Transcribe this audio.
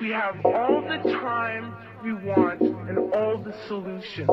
We have all the time we want and all the solutions.